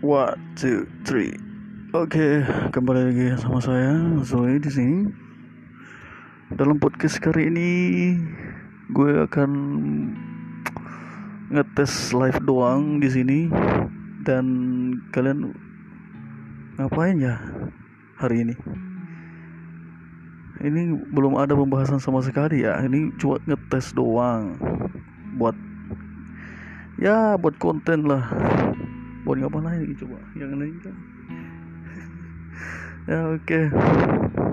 One, two, three. Oke, kembali lagi sama saya Zoe di sini. Dalam podcast kali ini, gue akan ngetes live doang di sini dan kalian ngapain ya hari ini? Ini belum ada pembahasan sama sekali ya. Ini cuma ngetes doang buat ya buat konten lah ngapain lagi coba yang lain kan ya oke okay.